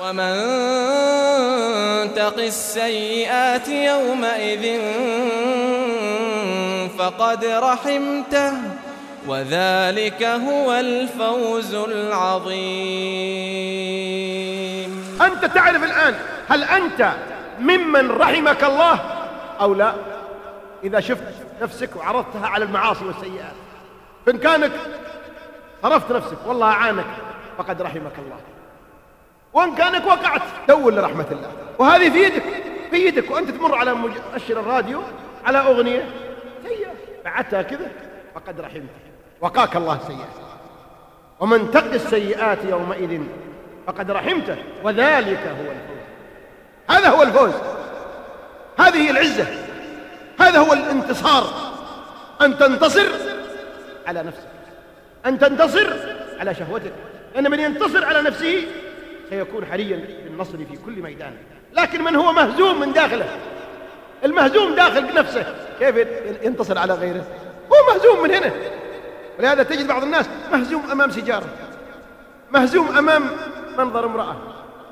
ومن تق السيئات يومئذ فقد رحمته وذلك هو الفوز العظيم. أنت تعرف الآن هل أنت ممن رحمك الله أو لا؟ إذا شفت نفسك وعرضتها على المعاصي والسيئات. فإن صرفت نفسك والله أعانك فقد رحمك الله. وإن كانك وقعت. دور لرحمة الله. وهذه في يدك. في يدك. وأنت تمر على مؤشر الراديو على أغنية. سيئة. بعتها كذا. فقد رحمته وقاك الله السيئات ومن تق السيئات يومئذ فقد رحمته وذلك هو الفوز. هذا هو الفوز. هذه العزة. هذا هو الانتصار. أن تنتصر على نفسك. أن تنتصر على شهوتك. لأن من ينتصر على نفسه سيكون حريا بالنصر في كل ميدان. لكن من هو مهزوم من داخله؟ المهزوم داخل نفسه كيف ينتصر على غيره؟ هو مهزوم من هنا. ولهذا تجد بعض الناس مهزوم أمام سيجارة مهزوم أمام منظر امرأة.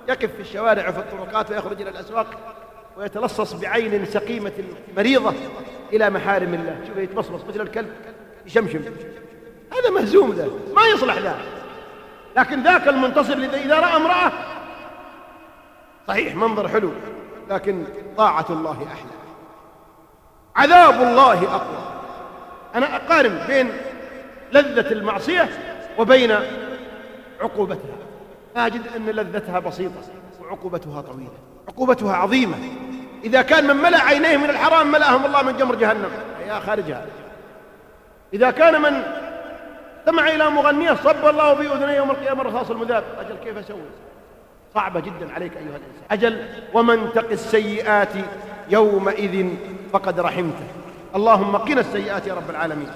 يقف في الشوارع وفي الطرقات ويخرج إلى الأسواق ويتلصص بعين سقيمة مريضة إلى محارم الله. شوف يتمصمص مثل الكلب يشمشم. هذا مهزوم ذا. ما يصلح ذا. لكن ذاك المنتصر إذا رأى امرأة صحيح منظر حلو لكن طاعة الله أحلى. عذاب الله أقوى. أنا أقارن بين لذة المعصية وبين عقوبتها. أجد أن لذتها بسيطة وعقوبتها طويلة. عقوبتها عظيمة. إذا كان من ملأ عينيه من الحرام ملأهم الله من جمر جهنم. يا خارجها. إذا كان من استمع إلى مغنية صب الله في أذنيه يوم القيامة الرصاص المذاب. أجل كيف أسوي؟ صعبة جدا عليك أيها الإنسان. أجل ومن تق السيئات يومئذ فقد رحمته. اللهم قنا السيئات يا رب العالمين.